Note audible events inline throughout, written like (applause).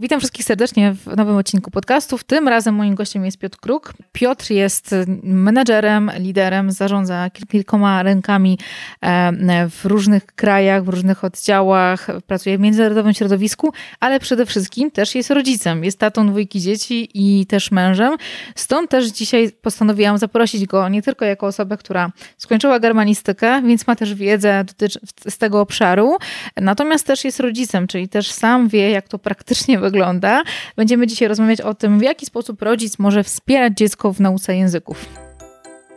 Witam wszystkich serdecznie w nowym odcinku podcastów. Tym razem moim gościem jest Piotr Kruk. Piotr jest menedżerem, liderem, zarządza kilkoma rękami w różnych krajach, w różnych oddziałach, pracuje w międzynarodowym środowisku, ale przede wszystkim też jest rodzicem. Jest tatą dwójki dzieci i też mężem. Stąd też dzisiaj postanowiłam zaprosić go nie tylko jako osobę, która skończyła germanistykę, więc ma też wiedzę z tego obszaru, natomiast też jest rodzicem, czyli też sam wie, jak to praktycznie wygląda wygląda. Będziemy dzisiaj rozmawiać o tym, w jaki sposób rodzic może wspierać dziecko w nauce języków.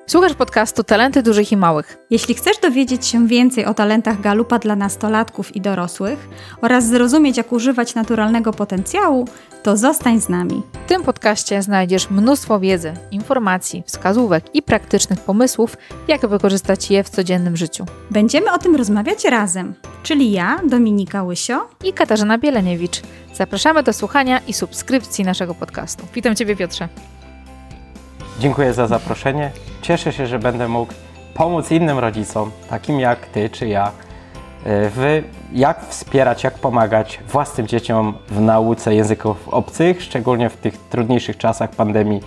Słuchasz podcastu Talenty Dużych i Małych. Jeśli chcesz dowiedzieć się więcej o talentach galupa dla nastolatków i dorosłych oraz zrozumieć, jak używać naturalnego potencjału, to zostań z nami. W tym podcaście znajdziesz mnóstwo wiedzy, informacji, wskazówek i praktycznych pomysłów, jak wykorzystać je w codziennym życiu. Będziemy o tym rozmawiać razem, czyli ja, Dominika Łysio i Katarzyna Bieleniewicz. Zapraszamy do słuchania i subskrypcji naszego podcastu. Witam Ciebie, Piotrze. Dziękuję za zaproszenie. Cieszę się, że będę mógł pomóc innym rodzicom, takim jak Ty czy ja, w jak wspierać, jak pomagać własnym dzieciom w nauce języków obcych, szczególnie w tych trudniejszych czasach pandemii,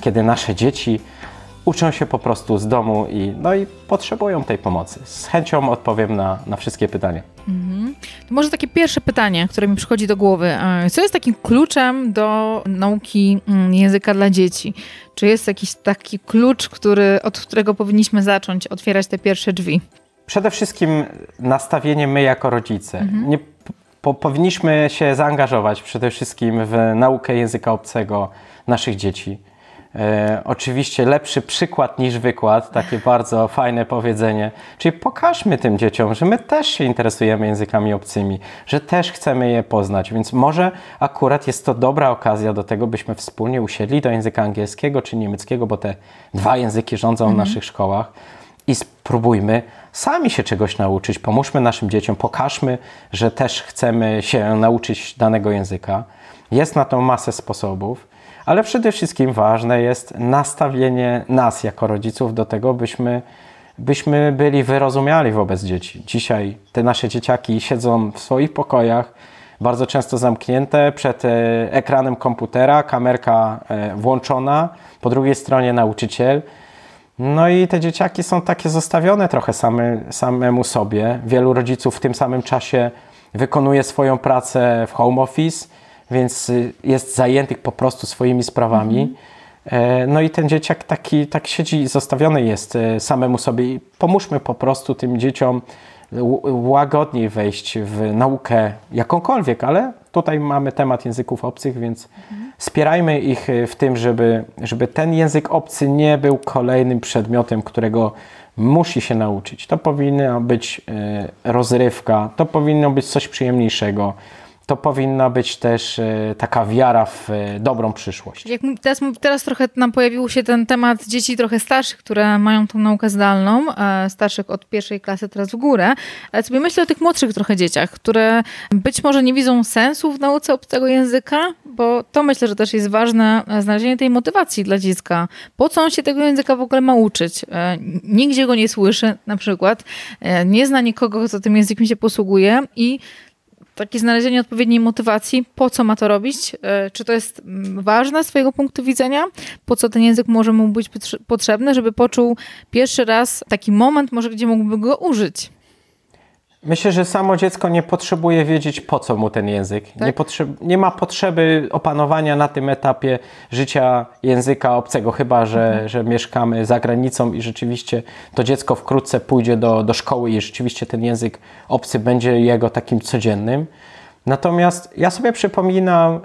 kiedy nasze dzieci uczą się po prostu z domu i, no i potrzebują tej pomocy. Z chęcią odpowiem na, na wszystkie pytania. Mhm. To może takie pierwsze pytanie, które mi przychodzi do głowy. E, co jest takim kluczem do nauki mm, języka dla dzieci? Czy jest jakiś taki klucz, który, od którego powinniśmy zacząć otwierać te pierwsze drzwi? Przede wszystkim nastawienie my jako rodzice. Mhm. Nie, po, powinniśmy się zaangażować przede wszystkim w naukę języka obcego naszych dzieci E, oczywiście lepszy przykład niż wykład, takie bardzo fajne powiedzenie. Czyli pokażmy tym dzieciom, że my też się interesujemy językami obcymi, że też chcemy je poznać, więc może akurat jest to dobra okazja do tego, byśmy wspólnie usiedli do języka angielskiego czy niemieckiego, bo te dwa języki rządzą mhm. w naszych szkołach i spróbujmy sami się czegoś nauczyć. Pomóżmy naszym dzieciom, pokażmy, że też chcemy się nauczyć danego języka. Jest na to masę sposobów ale przede wszystkim ważne jest nastawienie nas jako rodziców do tego, byśmy, byśmy byli wyrozumiali wobec dzieci. Dzisiaj te nasze dzieciaki siedzą w swoich pokojach, bardzo często zamknięte przed e, ekranem komputera, kamerka e, włączona, po drugiej stronie nauczyciel. No i te dzieciaki są takie zostawione trochę same, samemu sobie. Wielu rodziców w tym samym czasie wykonuje swoją pracę w home office więc y, jest zajętych po prostu swoimi sprawami. Mhm. No i ten dzieciak taki, tak siedzi, zostawiony jest e, samemu sobie. I pomóżmy po prostu tym dzieciom łagodniej wejść w naukę jakąkolwiek, ale tutaj mamy temat języków obcych, więc mhm. wspierajmy ich e, w tym, żeby, żeby ten język obcy nie był kolejnym przedmiotem, którego musi się nauczyć. To powinna być rozrywka, to powinno być coś przyjemniejszego to powinna być też e, taka wiara w e, dobrą przyszłość. Jak teraz, teraz trochę nam pojawił się ten temat dzieci trochę starszych, które mają tą naukę zdalną, e, starszych od pierwszej klasy teraz w górę, ale sobie myślę o tych młodszych trochę dzieciach, które być może nie widzą sensu w nauce obcego języka, bo to myślę, że też jest ważne znalezienie tej motywacji dla dziecka. Po co on się tego języka w ogóle ma uczyć? Nigdzie go nie słyszy na przykład, nie zna nikogo, kto tym językiem się posługuje i takie znalezienie odpowiedniej motywacji, po co ma to robić, e, czy to jest mm, ważne z Twojego punktu widzenia, po co ten język może mu być potrzebny, żeby poczuł pierwszy raz taki moment, może gdzie mógłby go użyć. Myślę, że samo dziecko nie potrzebuje wiedzieć, po co mu ten język. Tak? Nie, potrzeb- nie ma potrzeby opanowania na tym etapie życia języka obcego, chyba że, mhm. że mieszkamy za granicą i rzeczywiście to dziecko wkrótce pójdzie do, do szkoły i rzeczywiście ten język obcy będzie jego takim codziennym. Natomiast ja sobie przypominam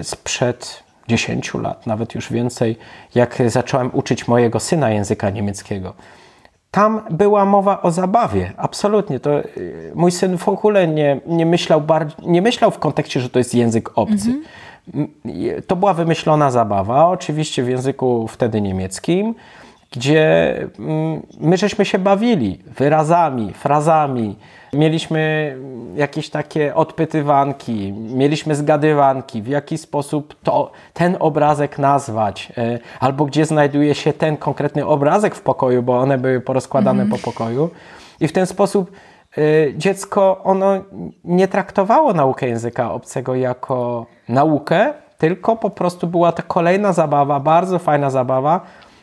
y, sprzed 10 lat, nawet już więcej, jak zacząłem uczyć mojego syna języka niemieckiego. Tam była mowa o zabawie, absolutnie. To y, mój syn w ogóle nie, nie, myślał, nie myślał w kontekście, że to jest język obcy. Mhm. To była wymyślona zabawa, oczywiście w języku wtedy niemieckim, gdzie mm, my żeśmy się bawili wyrazami, frazami, Mieliśmy jakieś takie odpytywanki, mieliśmy zgadywanki, w jaki sposób to, ten obrazek nazwać, e, albo gdzie znajduje się ten konkretny obrazek w pokoju, bo one były porozkładane mm. po pokoju. I w ten sposób y, dziecko ono nie traktowało naukę języka obcego jako naukę, tylko po prostu była to kolejna zabawa, bardzo fajna zabawa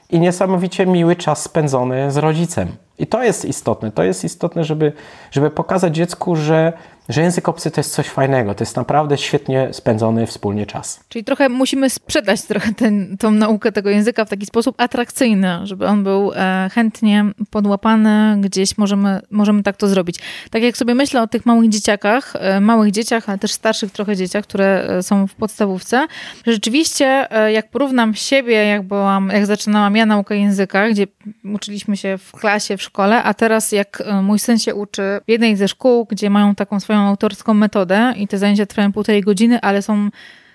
i niesamowicie miły czas spędzony z rodzicem. I to jest istotne. To jest istotne, żeby, żeby pokazać dziecku, że że język obcy to jest coś fajnego, to jest naprawdę świetnie spędzony wspólnie czas. Czyli trochę musimy sprzedać trochę ten, tą naukę tego języka w taki sposób atrakcyjny, żeby on był e, chętnie podłapany, gdzieś możemy, możemy tak to zrobić. Tak jak sobie myślę o tych małych dzieciakach, e, małych dzieciach, ale też starszych trochę dzieciach, które e, są w podstawówce, rzeczywiście jak porównam siebie, jak byłam, jak zaczynałam ja naukę języka, gdzie uczyliśmy się w klasie, w szkole, a teraz jak mój syn się uczy w jednej ze szkół, gdzie mają taką swoją swoją autorską metodę i te zajęcia trwają półtorej godziny, ale są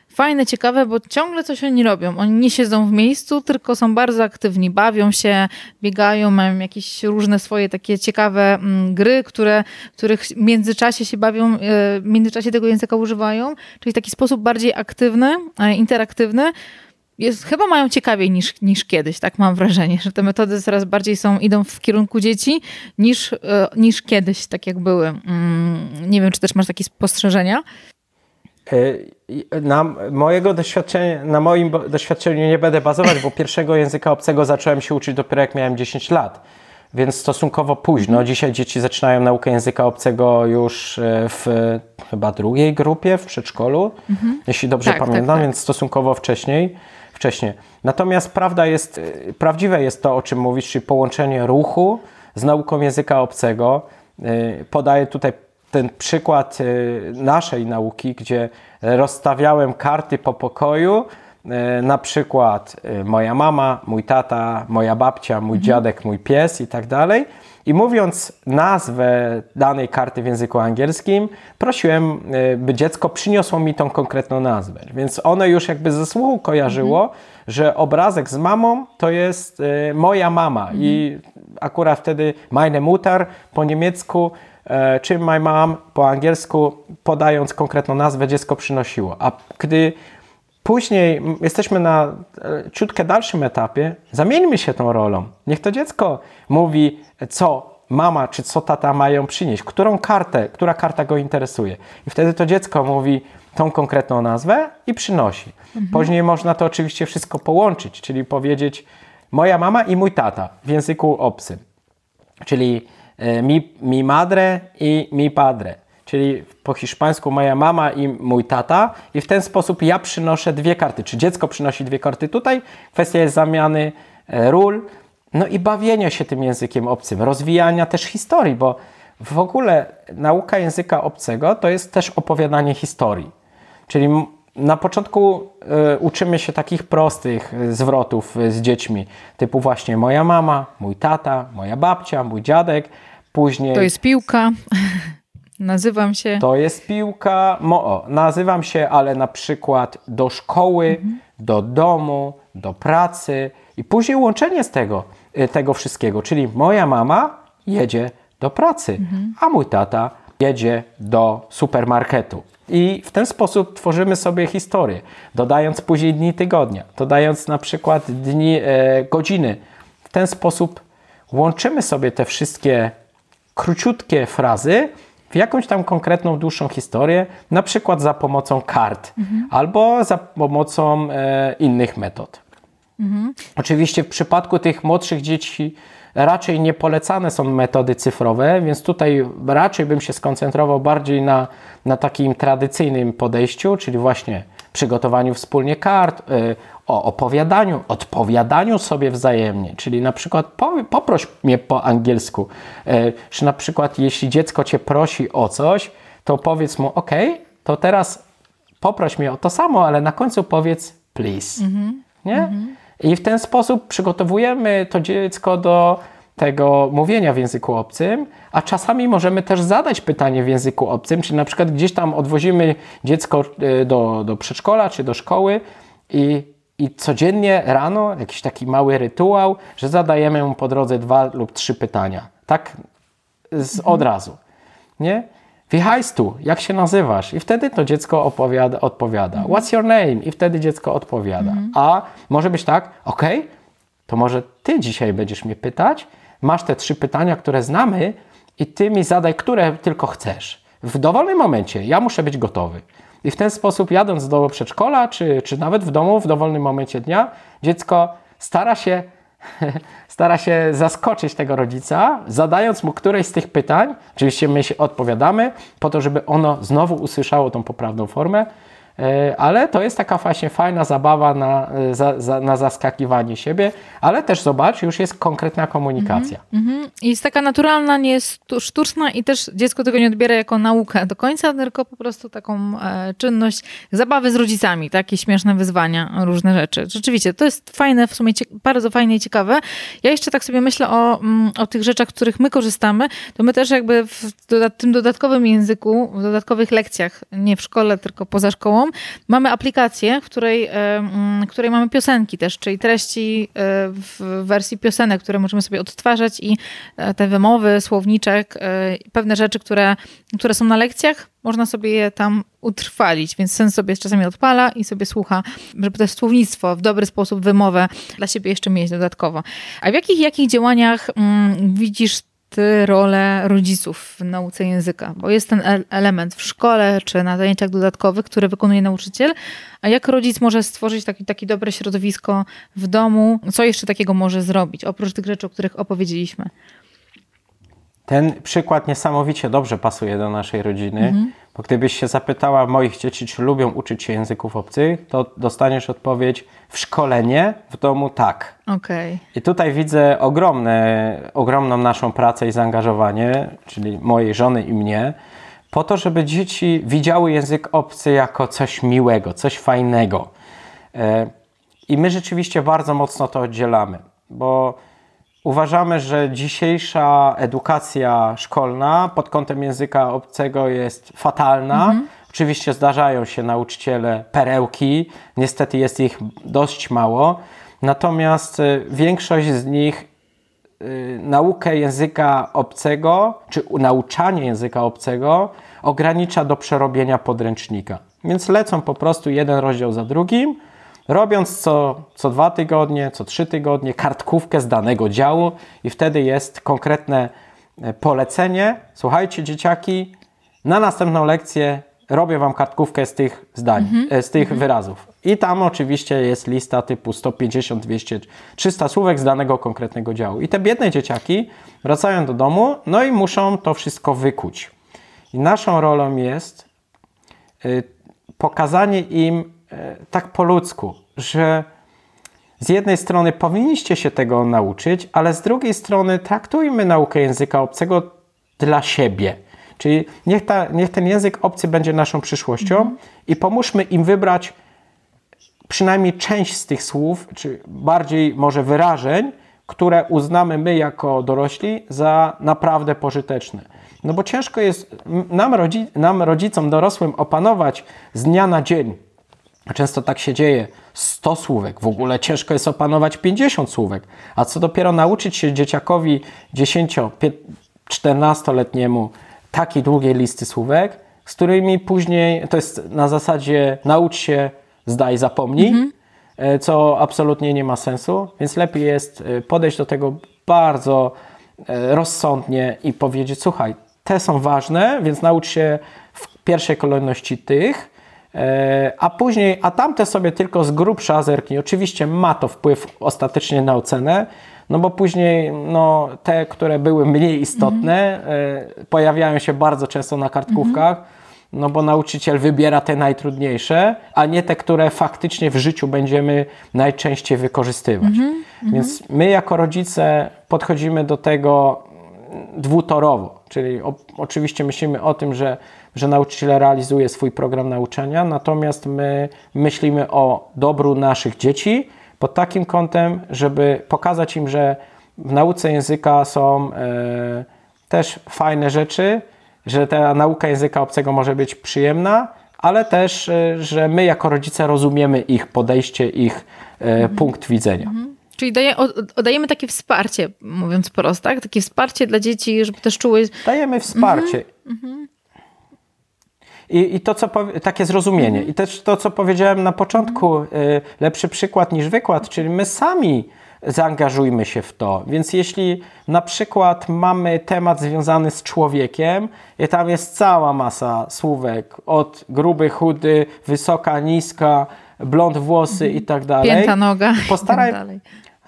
fajne, ciekawe, bo ciągle coś oni robią. Oni nie siedzą w miejscu, tylko są bardzo aktywni, bawią się, biegają, mają jakieś różne swoje takie ciekawe mm, gry, które, których w międzyczasie się bawią, e, w międzyczasie tego języka używają, czyli w taki sposób bardziej aktywny, e, interaktywny jest, chyba mają ciekawiej niż, niż kiedyś, tak mam wrażenie, że te metody coraz bardziej są, idą w kierunku dzieci niż, e, niż kiedyś, tak jak były. Mm, nie wiem, czy też masz takie spostrzeżenia? E, na, mojego doświadczenia, na moim doświadczeniu nie będę bazować, bo pierwszego języka obcego zacząłem się uczyć dopiero jak miałem 10 lat, więc stosunkowo późno. Dzisiaj dzieci zaczynają naukę języka obcego już e, w chyba drugiej grupie w przedszkolu, mhm. jeśli dobrze tak, tak pamiętam, tak, tak. więc stosunkowo wcześniej wcześniej. Natomiast prawda jest, y, prawdziwe jest to, o czym mówisz, czyli połączenie ruchu z nauką języka obcego. Y, podaję tutaj ten przykład y, naszej nauki, gdzie rozstawiałem karty po pokoju, na przykład moja mama, mój tata, moja babcia, mój mhm. dziadek, mój pies i tak dalej. I mówiąc nazwę danej karty w języku angielskim, prosiłem, e, by dziecko przyniosło mi tą konkretną nazwę. Więc one już jakby ze słuchu kojarzyło, że obrazek z mamą to jest e, moja mama. I akurat wtedy meine Mutter po niemiecku e, czy my mom po angielsku, podając konkretną nazwę, dziecko przynosiło. A gdy Później jesteśmy na ciutkę dalszym etapie. Zamieńmy się tą rolą. Niech to dziecko mówi, co mama czy co tata mają przynieść, którą kartę, która karta go interesuje. I wtedy to dziecko mówi tą konkretną nazwę i przynosi. Mhm. Później można to oczywiście wszystko połączyć, czyli powiedzieć moja mama i mój tata w języku obcym. Czyli e, mi, mi madre i mi padre czyli po hiszpańsku moja mama i mój tata, i w ten sposób ja przynoszę dwie karty, czy dziecko przynosi dwie karty tutaj. Kwestia jest zamiany e, ról, no i bawienia się tym językiem obcym, rozwijania też historii, bo w ogóle nauka języka obcego to jest też opowiadanie historii. Czyli na początku y, uczymy się takich prostych e, zwrotów z dziećmi, typu właśnie moja mama, mój tata, moja babcia, mój dziadek. Później. To jest piłka. Nazywam się. To jest piłka. Mo, o, nazywam się, ale na przykład do szkoły, mhm. do domu, do pracy i później łączenie z tego, y, tego wszystkiego. Czyli moja mama jedzie do pracy, mhm. a mój tata jedzie do supermarketu. I w ten sposób tworzymy sobie historię, dodając później dni tygodnia, dodając na przykład dni, e, godziny. W ten sposób łączymy sobie te wszystkie króciutkie frazy w jakąś tam konkretną, dłuższą historię, na przykład za pomocą kart mhm. albo za pomocą e, innych metod. Mhm. Oczywiście w przypadku tych młodszych dzieci raczej nie polecane są metody cyfrowe, więc tutaj raczej bym się skoncentrował bardziej na, na takim tradycyjnym podejściu, czyli właśnie przygotowaniu wspólnie kart, y, o opowiadaniu, odpowiadaniu sobie wzajemnie, czyli na przykład poproś mnie po angielsku, czy na przykład jeśli dziecko cię prosi o coś, to powiedz mu, ok, to teraz poproś mnie o to samo, ale na końcu powiedz please. Mhm. Nie? Mhm. I w ten sposób przygotowujemy to dziecko do tego mówienia w języku obcym, a czasami możemy też zadać pytanie w języku obcym, czyli na przykład gdzieś tam odwozimy dziecko e, do, do przedszkola czy do szkoły i, i codziennie rano jakiś taki mały rytuał, że zadajemy mu po drodze dwa lub trzy pytania. Tak z, mhm. od razu. Nie? Wie tu, jak się nazywasz? I wtedy to dziecko opowiada, odpowiada. Mhm. What's your name? I wtedy dziecko odpowiada. Mhm. A może być tak, ok, to może ty dzisiaj będziesz mnie pytać, masz te trzy pytania, które znamy, i ty mi zadaj, które tylko chcesz. W dowolnym momencie ja muszę być gotowy. I w ten sposób, jadąc do przedszkola, czy, czy nawet w domu, w dowolnym momencie dnia, dziecko stara się, (laughs) stara się zaskoczyć tego rodzica, zadając mu któreś z tych pytań. Oczywiście my się odpowiadamy, po to, żeby ono znowu usłyszało tą poprawną formę. E, ale to jest taka właśnie fajna zabawa na, e, za, za, na zaskakiwanie siebie, ale też zobacz, już jest konkretna komunikacja. Mm -hmm. Jest taka naturalna, nie jest sztuczna i też dziecko tego nie odbiera jako naukę do końca, tylko po prostu taką e, czynność zabawy z rodzicami, takie śmieszne wyzwania, różne rzeczy. Rzeczywiście, to jest fajne, w sumie bardzo fajne i ciekawe. Ja jeszcze tak sobie myślę o, mm, o tych rzeczach, których my korzystamy, to my też jakby w tym dodatkowym języku, w dodatkowych lekcjach, nie w szkole, tylko poza szkołą, mamy aplikację, w której, w której mamy piosenki też, czyli treści e, w wersji piosenek, które możemy sobie odtwarzać i e, te wymowy, słowniczek, e, pewne rzeczy, które, które są na lekcjach, można sobie je tam utrwalić, więc sen sobie czasami odpala i sobie słucha, żeby to słownictwo w dobry sposób, wymowę dla siebie jeszcze mieć dodatkowo. A w jakich, jakich działaniach mm, widzisz rolę rodziców w nauce języka? Bo jest ten element w szkole czy na zajęciach dodatkowych, które wykonuje nauczyciel, a jak rodzic może stworzyć taki, takie dobre środowisko w domu? Co jeszcze takiego może zrobić, oprócz tych rzeczy, o których opowiedzieliśmy? Ten przykład niesamowicie dobrze pasuje do naszej rodziny, mhm. bo gdybyś się zapytała moich dzieci, czy lubią uczyć się języków obcych, to dostaniesz odpowiedź w szkolenie, w domu tak. Okay. I tutaj widzę ogromne, ogromną naszą pracę i zaangażowanie, czyli mojej żony i mnie, po to, żeby dzieci widziały język obcy jako coś miłego, coś fajnego. E, I my rzeczywiście bardzo mocno to oddzielamy, bo Uważamy, że dzisiejsza edukacja szkolna pod kątem języka obcego jest fatalna. Mhm. Oczywiście zdarzają się nauczyciele perełki, niestety jest ich dość mało, natomiast y, większość z nich y, naukę języka obcego, czy nauczanie języka obcego ogranicza do przerobienia podręcznika. Więc lecą po prostu jeden rozdział za drugim, robiąc co, co dwa tygodnie, co trzy tygodnie kartkówkę z danego działu i wtedy jest konkretne e, polecenie. Słuchajcie, dzieciaki, na następną lekcję robię Wam kartkówkę z tych zdań, mm -hmm. z tych -hmm. wyrazów. I tam oczywiście jest lista typu 150, 200, 300 słówek z danego konkretnego działu. I te biedne dzieciaki wracają do domu, no i muszą to wszystko wykuć. I naszą rolą jest y, pokazanie im E, tak po ludzku, że z jednej strony powinniście się tego nauczyć, ale z drugiej strony traktujmy naukę języka obcego dla siebie. Czyli niech, ta, niech ten język obcy będzie naszą przyszłością mm. i pomóżmy im wybrać przynajmniej część z tych słów, czy bardziej może wyrażeń, które uznamy my jako dorośli za naprawdę pożyteczne. No bo ciężko jest nam, rodzi nam rodzicom dorosłym opanować z dnia na dzień Często tak się dzieje. 100 słówek, w ogóle ciężko jest opanować 50 słówek. A co dopiero nauczyć się dzieciakowi 10-14-letniemu takiej długiej listy słówek, z którymi później to jest na zasadzie naucz się, zdaj, zapomnij, mhm. E, co absolutnie nie ma sensu, więc lepiej jest e, podejść do tego bardzo e, rozsądnie i powiedzieć: Słuchaj, te są ważne, więc naucz się w pierwszej kolejności tych, a później, a tamte sobie tylko z grubsza zerknij. Oczywiście ma to wpływ ostatecznie na ocenę, no bo później no, te, które były mniej istotne, mm. pojawiają się bardzo często na kartkówkach, no bo nauczyciel wybiera te najtrudniejsze, a nie te, które faktycznie w życiu będziemy najczęściej wykorzystywać. Mm. Więc my jako rodzice podchodzimy do tego dwutorowo, czyli o, oczywiście myślimy o tym, że że nauczyciel realizuje swój program nauczania, natomiast my myślimy o dobru naszych dzieci pod takim kątem, żeby pokazać im, że w nauce języka są e, też fajne rzeczy, że ta nauka języka obcego może być przyjemna, ale też, e, że my jako rodzice rozumiemy ich podejście, ich e, mhm. punkt widzenia. Mhm. Czyli daje, dajemy takie wsparcie, mówiąc prosto, tak? Takie wsparcie dla dzieci, żeby też czuły... Dajemy wsparcie. Mhm. I, i to, co takie zrozumienie. Mhm. I też to, co powiedziałem na początku, y, lepszy przykład niż wykład, czyli my sami zaangażujmy się w to. Więc jeśli na przykład mamy temat związany z człowiekiem i tam jest cała masa słówek, od gruby, chudy, wysoka, niska, blond włosy i tak dalej. Pięta noga. Postaraj, i tak dalej.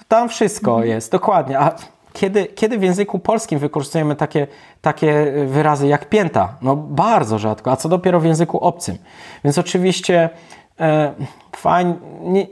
Tam wszystko jest, dokładnie. A kiedy, kiedy w języku polskim wykorzystujemy takie, takie wyrazy jak pięta? No bardzo rzadko, a co dopiero w języku obcym. Więc oczywiście e, fajnie, nie,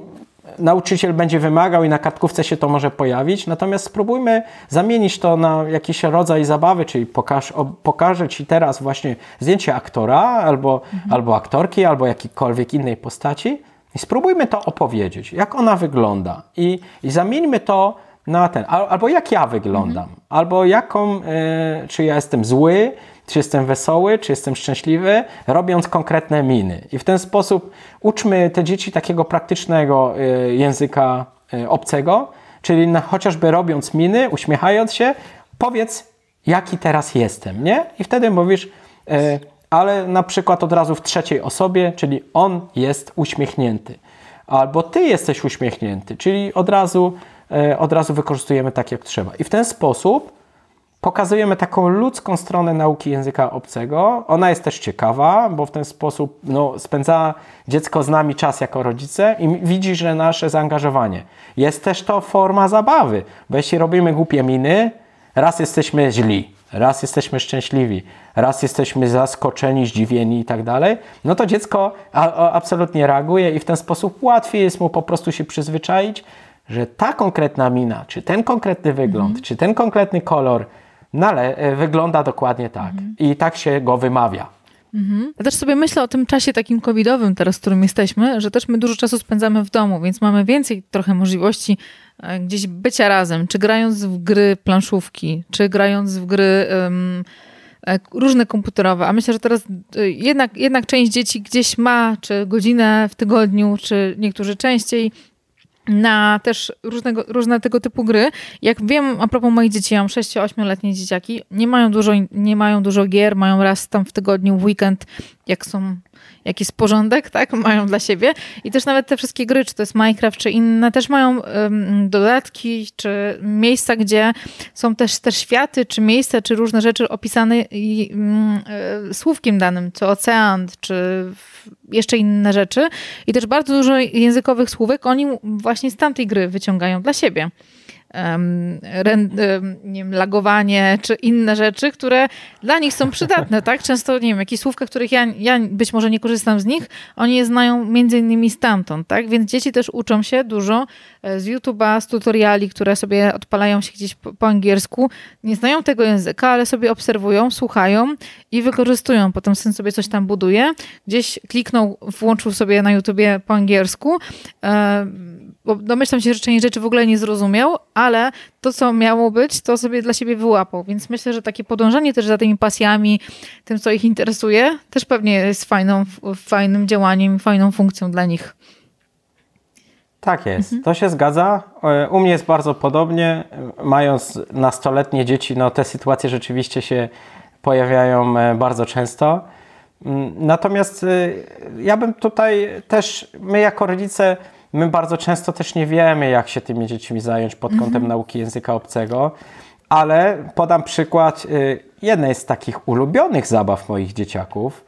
nauczyciel będzie wymagał i na kartkówce się to może pojawić, natomiast spróbujmy zamienić to na jakiś rodzaj zabawy, czyli pokaż, o, pokażę Ci teraz właśnie zdjęcie aktora albo, albo aktorki, albo jakiejkolwiek innej postaci i spróbujmy to opowiedzieć, jak ona wygląda i, i zamieńmy to na ten, al- albo jak ja wyglądam, albo jaką, e, czy ja jestem zły, czy jestem wesoły, czy jestem szczęśliwy, robiąc konkretne miny. I w ten sposób uczmy te dzieci takiego praktycznego e, języka e, obcego, czyli na, chociażby robiąc miny, uśmiechając się, powiedz, jaki teraz jestem, nie? I wtedy mówisz, ale na przykład od razu w trzeciej osobie, czyli on jest uśmiechnięty. Albo ty jesteś uśmiechnięty, czyli od razu, e, od razu wykorzystujemy tak, jak trzeba. I w ten sposób pokazujemy taką ludzką stronę nauki języka obcego. Ona jest też ciekawa, bo w ten sposób no, spędza dziecko z nami czas jako rodzice i widzi, że nasze zaangażowanie. Jest też to forma zabawy, bo jeśli robimy głupie miny, raz jesteśmy źli, raz jesteśmy szczęśliwi, raz jesteśmy zaskoczeni, zdziwieni i tak dalej, no to dziecko a, a, absolutnie reaguje i w ten sposób łatwiej jest mu po prostu się przyzwyczaić, że ta konkretna mina, czy ten konkretny wygląd, czy ten konkretny kolor nale, e, wygląda dokładnie tak. I tak się go wymawia. Ja też sobie myślę o tym czasie takim covidowym teraz, w którym jesteśmy, że też my dużo czasu spędzamy w domu, więc mamy więcej trochę możliwości e, gdzieś bycia razem, czy grając w gry planszówki, czy grając w gry e, różne komputerowe. A myślę, że teraz e, jednak, jednak część dzieci gdzieś ma, czy godzinę w tygodniu, czy niektórzy częściej, na też różnego, różne tego typu gry. Jak wiem, a propos moich dzieci, ja mam 6-8-letnie dzieciaki, nie mają, dużo, nie mają dużo gier, mają raz tam w tygodniu, w weekend, jak są jakiś porządek, tak, (laughs) mają dla siebie. I też nawet te wszystkie gry, czy to jest Minecraft, czy inne, też mają um, dodatki, czy miejsca, gdzie są też te światy, czy miejsca, czy różne rzeczy opisane i, um, słówkiem danym, czy ocean, czy jeszcze inne rzeczy. I też bardzo dużo językowych słówek oni właśnie z tamtej gry wyciągają dla siebie. Um, nie wiem, lagowanie czy inne rzeczy, które dla nich są przydatne, tak? Często, nie wiem, jakieś słówka, których ja, ja być może nie korzystam z nich, oni je znają między innymi stamtąd, tak? Więc dzieci też uczą się dużo e, z YouTube'a, z tutoriali, które sobie odpalają się gdzieś po, po angielsku. Nie znają tego języka, ale sobie obserwują, słuchają i wykorzystują. Potem syn sobie coś tam buduje. Gdzieś kliknął, włączył sobie na YouTubie po angielsku. Bo domyślam się, że część rzeczy w ogóle nie zrozumiał, ale to, co miało być, to sobie dla siebie wyłapał. Więc myślę, że takie podążanie też za tymi pasjami, tym, co ich interesuje, też pewnie jest fajną, fajnym działaniem, fajną funkcją dla nich. Tak jest, to się zgadza. E, U mnie jest bardzo podobnie. Mając nastoletnie dzieci, no te sytuacje rzeczywiście się pojawiają e, bardzo często. Mm, Natomiast e, ja bym tutaj też, my jako rodzice, my bardzo często też nie wiemy, jak się tymi dziećmi zająć pod kątem nauki języka obcego, ale podam przykład y, jednej z takich ulubionych zabaw moich dzieciaków.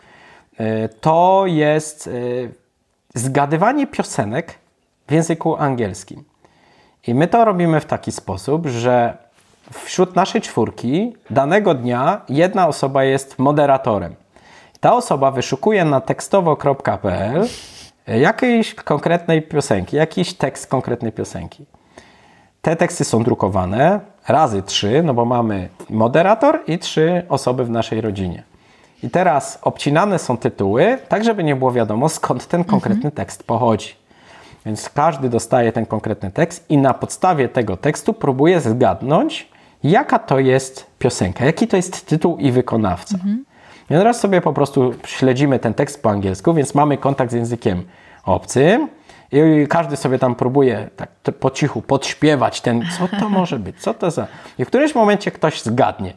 Y, To jest y, zgadywanie piosenek w języku angielskim. I my to robimy w taki sposób, że wśród naszej czwórki danego dnia jedna osoba jest moderatorem. Ta osoba wyszukuje na tekstowo.pl jakiejś konkretnej piosenki, jakiś tekst konkretnej piosenki. Te teksty są drukowane razy trzy, no bo mamy moderator i trzy osoby w naszej rodzinie. I teraz obcinane są tytuły, tak żeby nie było wiadomo skąd ten konkretny tekst pochodzi. Więc każdy dostaje ten konkretny tekst i na podstawie tego tekstu próbuje zgadnąć, jaka to jest piosenka, jaki to jest tytuł i wykonawca. I teraz sobie po prostu śledzimy ten tekst po angielsku, więc mamy kontakt z językiem obcym i każdy sobie tam próbuje tak po cichu podśpiewać ten, co to (laughs) może być, co to za... I w którymś momencie ktoś zgadnie.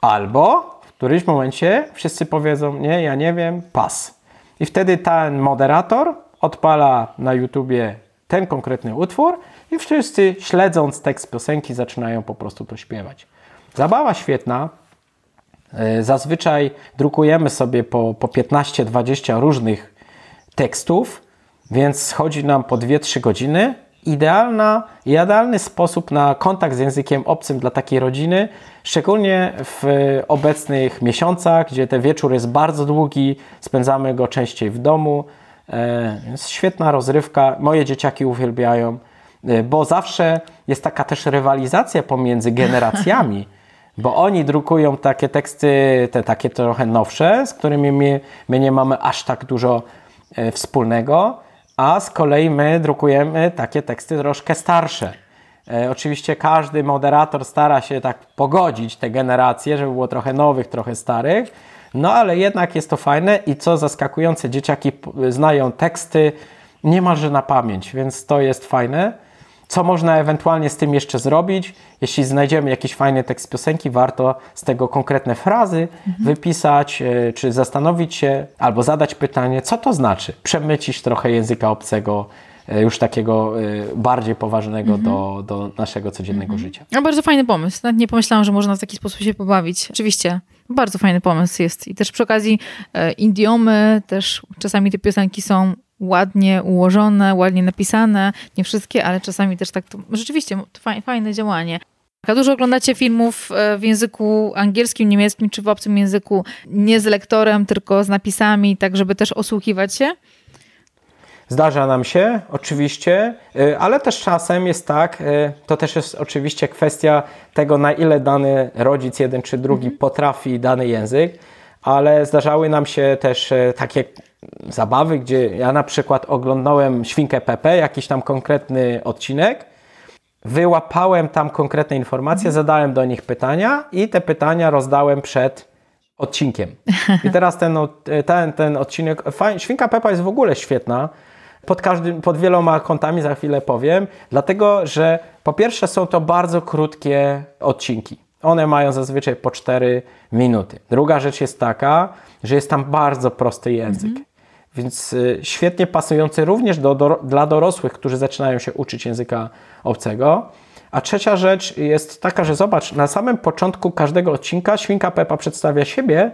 Albo w którymś momencie wszyscy powiedzą, nie, ja nie wiem, pas. I wtedy ten moderator odpala na YouTubie ten konkretny utwór i wszyscy śledząc tekst piosenki zaczynają po prostu to śpiewać. Zabawa świetna. E, zazwyczaj drukujemy sobie po, po 15-20 różnych tekstów, więc schodzi nam po 2-3 godziny. Idealna, idealny sposób na kontakt z językiem obcym dla takiej rodziny, szczególnie w obecnych miesiącach, gdzie ten wieczór jest bardzo długi, spędzamy go częściej w domu. Jest świetna rozrywka, moje dzieciaki uwielbiają, e, bo zawsze jest taka też rywalizacja pomiędzy generacjami. (laughs) bo oni drukują takie teksty, te takie trochę nowsze, z którymi my, my nie mamy aż tak dużo e, wspólnego, a z kolei my drukujemy takie teksty troszkę starsze. E, oczywiście każdy moderator stara się tak pogodzić te generacje, żeby było trochę nowych, trochę starych, no ale jednak jest to fajne i co zaskakujące, dzieciaki znają teksty niemalże na pamięć, więc to jest fajne. Co można ewentualnie z tym jeszcze zrobić? Jeśli znajdziemy jakiś fajny tekst piosenki, warto z tego konkretne frazy mhm. wypisać, e, czy zastanowić się, albo zadać pytanie, co to znaczy? Przemycić trochę języka obcego, e, już takiego e, bardziej poważnego mhm. do, do naszego codziennego mhm. życia. No bardzo fajny pomysł. Nawet nie pomyślałam, że można w taki sposób się pobawić. Oczywiście, bardzo fajny pomysł jest. I też przy okazji e, idiomy, też czasami te piosenki są ładnie ułożone, ładnie napisane. Nie wszystkie, ale czasami też tak. To, rzeczywiście, to fajne działanie. A dużo oglądacie filmów e, w języku angielskim, niemieckim czy w obcym języku, nie z lektorem, tylko z napisami, tak żeby też osłuchiwać się? Zdarza nam się, oczywiście, y, ale też czasem jest tak, y, to też jest oczywiście kwestia tego, na ile dany rodzic, jeden czy drugi, mhm. potrafi dany język, ale zdarzały nam się też takie zabawy, gdzie ja na przykład oglądałem Świnkę Pepe, jakiś tam konkretny odcinek, wyłapałem tam konkretne informacje, mhm. zadałem do nich pytania i te pytania rozdałem przed odcinkiem. I teraz ten, ten, ten odcinek, Świnka Pepa jest w ogóle świetna, pod, każdym, pod wieloma kątami, za chwilę powiem, dlatego że po pierwsze są to bardzo krótkie odcinki. One mają zazwyczaj po 4 minuty. Druga rzecz jest taka, że jest tam bardzo prosty język. Mhm. Więc y, świetnie pasujący również do, do, dla dorosłych, którzy zaczynają się uczyć języka obcego. A trzecia rzecz jest taka, że zobacz, na samym początku każdego odcinka świnka Pepa przedstawia siebie,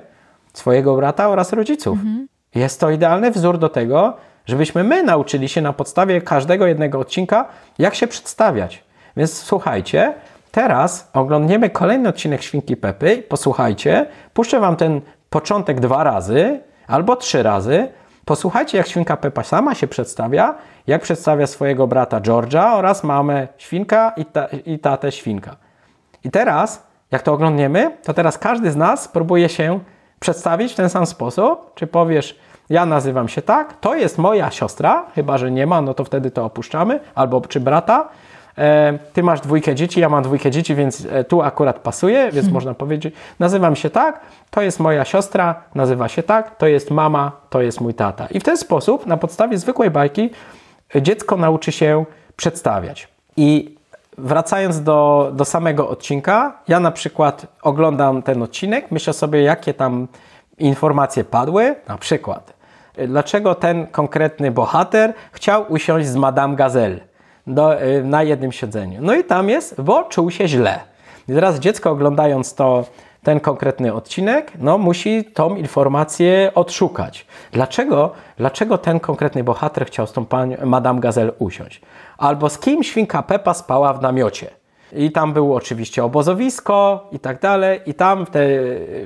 swojego brata oraz rodziców. Mhm. Jest to idealny wzór do tego, żebyśmy my nauczyli się na podstawie każdego jednego odcinka, jak się przedstawiać. Więc słuchajcie, teraz oglądniemy kolejny odcinek Świnki Pepy. Posłuchajcie, puszczę Wam ten początek dwa razy albo trzy razy. Posłuchajcie, jak Świnka Pepa sama się przedstawia, jak przedstawia swojego brata George'a oraz mamę Świnka i, ta, i tatę Świnka. I teraz, jak to oglądniemy, to teraz każdy z nas próbuje się przedstawić w ten sam sposób. Czy powiesz, ja nazywam się tak, to jest moja siostra, chyba że nie ma, no to wtedy to opuszczamy, albo czy brata. E, ty masz dwójkę dzieci, ja mam dwójkę dzieci, więc e, tu akurat pasuje, więc hmm. można powiedzieć, nazywam się tak, to jest moja siostra, nazywa się tak, to jest mama, to jest mój tata. I w ten sposób, na podstawie zwykłej bajki, dziecko nauczy się przedstawiać. I wracając do, do samego odcinka, ja na przykład oglądam ten odcinek, myślę sobie, jakie tam informacje padły, na przykład dlaczego ten konkretny bohater chciał usiąść z Madame Gazelle do, y, na jednym siedzeniu. No i tam jest, bo czuł się źle. I teraz dziecko oglądając to, ten konkretny odcinek, no musi tą informację odszukać. Dlaczego, dlaczego ten konkretny bohater chciał z tą panią, Madame Gazelle usiąść? Albo z kim świnka Pepa spała w namiocie? I tam było oczywiście obozowisko i tak dalej. I tam te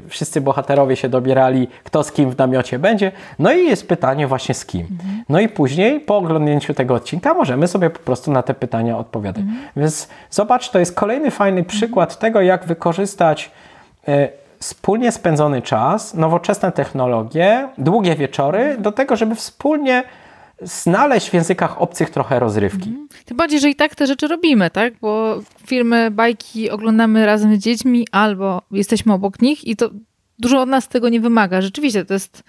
wszyscy bohaterowie się dobierali, kto z kim w namiocie będzie. No i jest pytanie właśnie z kim. No i później po oglądnięciu tego odcinka możemy sobie po prostu na te pytania odpowiadać. Więc zobacz, to jest kolejny fajny przykład tego, jak wykorzystać y, wspólnie spędzony czas, nowoczesne technologie, długie wieczory do tego, żeby wspólnie znaleźć w językach obcych trochę rozrywki. Mhm. Tym bardziej, że i tak te rzeczy robimy, tak? Bo filmy, bajki oglądamy razem z dziećmi albo jesteśmy obok nich i to dużo od nas tego nie wymaga. Rzeczywiście to jest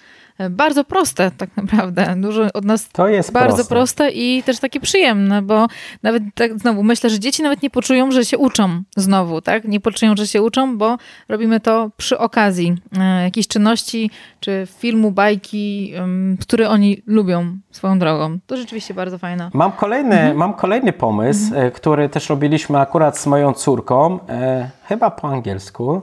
bardzo proste tak naprawdę. Dużo od nas to jest bardzo proste. proste i też takie przyjemne, bo nawet tak znowu myślę, że dzieci nawet nie poczują, że się uczą znowu, tak? Nie poczują, że się uczą, bo robimy to przy okazji e, jakiejś czynności, czy filmu, bajki, który oni lubią swoją drogą. To rzeczywiście bardzo fajne. Mam kolejny, mhm. mam kolejny pomysł, mhm. który też robiliśmy akurat z moją córką, e, chyba po angielsku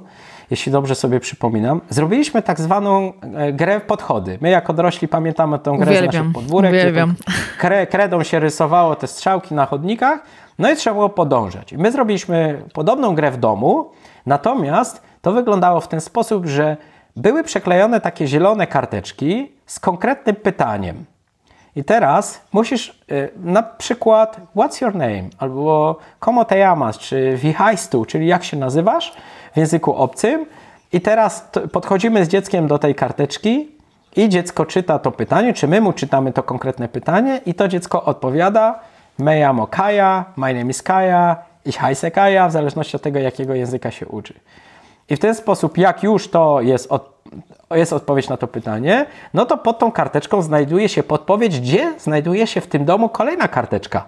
jeśli dobrze sobie przypominam, zrobiliśmy tak zwaną e, grę w podchody. My jako dorośli pamiętamy tę grę Uwielbiam. z naszych podwórek, Uwielbiam. Kre, kredą się rysowało te strzałki na chodnikach, no i trzeba było podążać. My zrobiliśmy podobną grę w domu, natomiast to wyglądało w ten sposób, że były przeklejone takie zielone karteczki z konkretnym pytaniem. I teraz musisz y, na przykład what's your name albo como te llamas, czy wie czyli jak się nazywasz w języku obcym. I teraz podchodzimy z dzieckiem do tej karteczki i dziecko czyta to pytanie, czy my mu czytamy to konkretne pytanie i to dziecko odpowiada me llamo Kaja, my name is Kaja, ich heiße Kaja, w zależności od tego, jakiego języka się uczy. I w ten sposób, jak już to jest, od, jest odpowiedź na to pytanie, no to pod tą karteczką znajduje się podpowiedź, gdzie znajduje się w tym domu kolejna karteczka.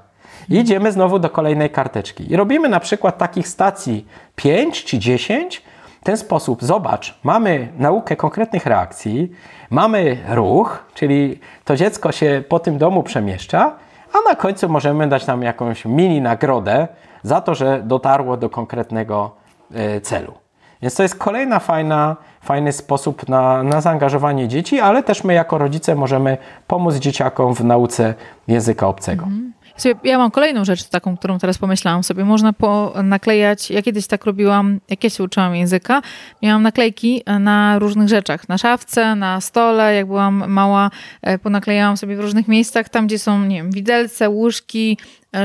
I idziemy znowu do kolejnej karteczki. I robimy na przykład takich stacji 5 czy 10. W ten sposób, zobacz, mamy naukę konkretnych reakcji, mamy ruch, czyli to dziecko się po tym domu przemieszcza, a na końcu możemy dać nam jakąś mini nagrodę za to, że dotarło do konkretnego e, celu. Więc to jest kolejna fajna, fajny sposób na, na zaangażowanie dzieci, ale też my jako rodzice możemy pomóc dzieciakom w nauce języka obcego. Mhm. Ja mam kolejną rzecz taką, którą teraz pomyślałam sobie. Można naklejać, ja kiedyś tak robiłam, jak ja się uczyłam języka, miałam naklejki na różnych rzeczach. Na szafce, na stole, jak byłam mała, e, ponaklejałam sobie w różnych miejscach, tam gdzie są, nie wiem, widelce, łóżki,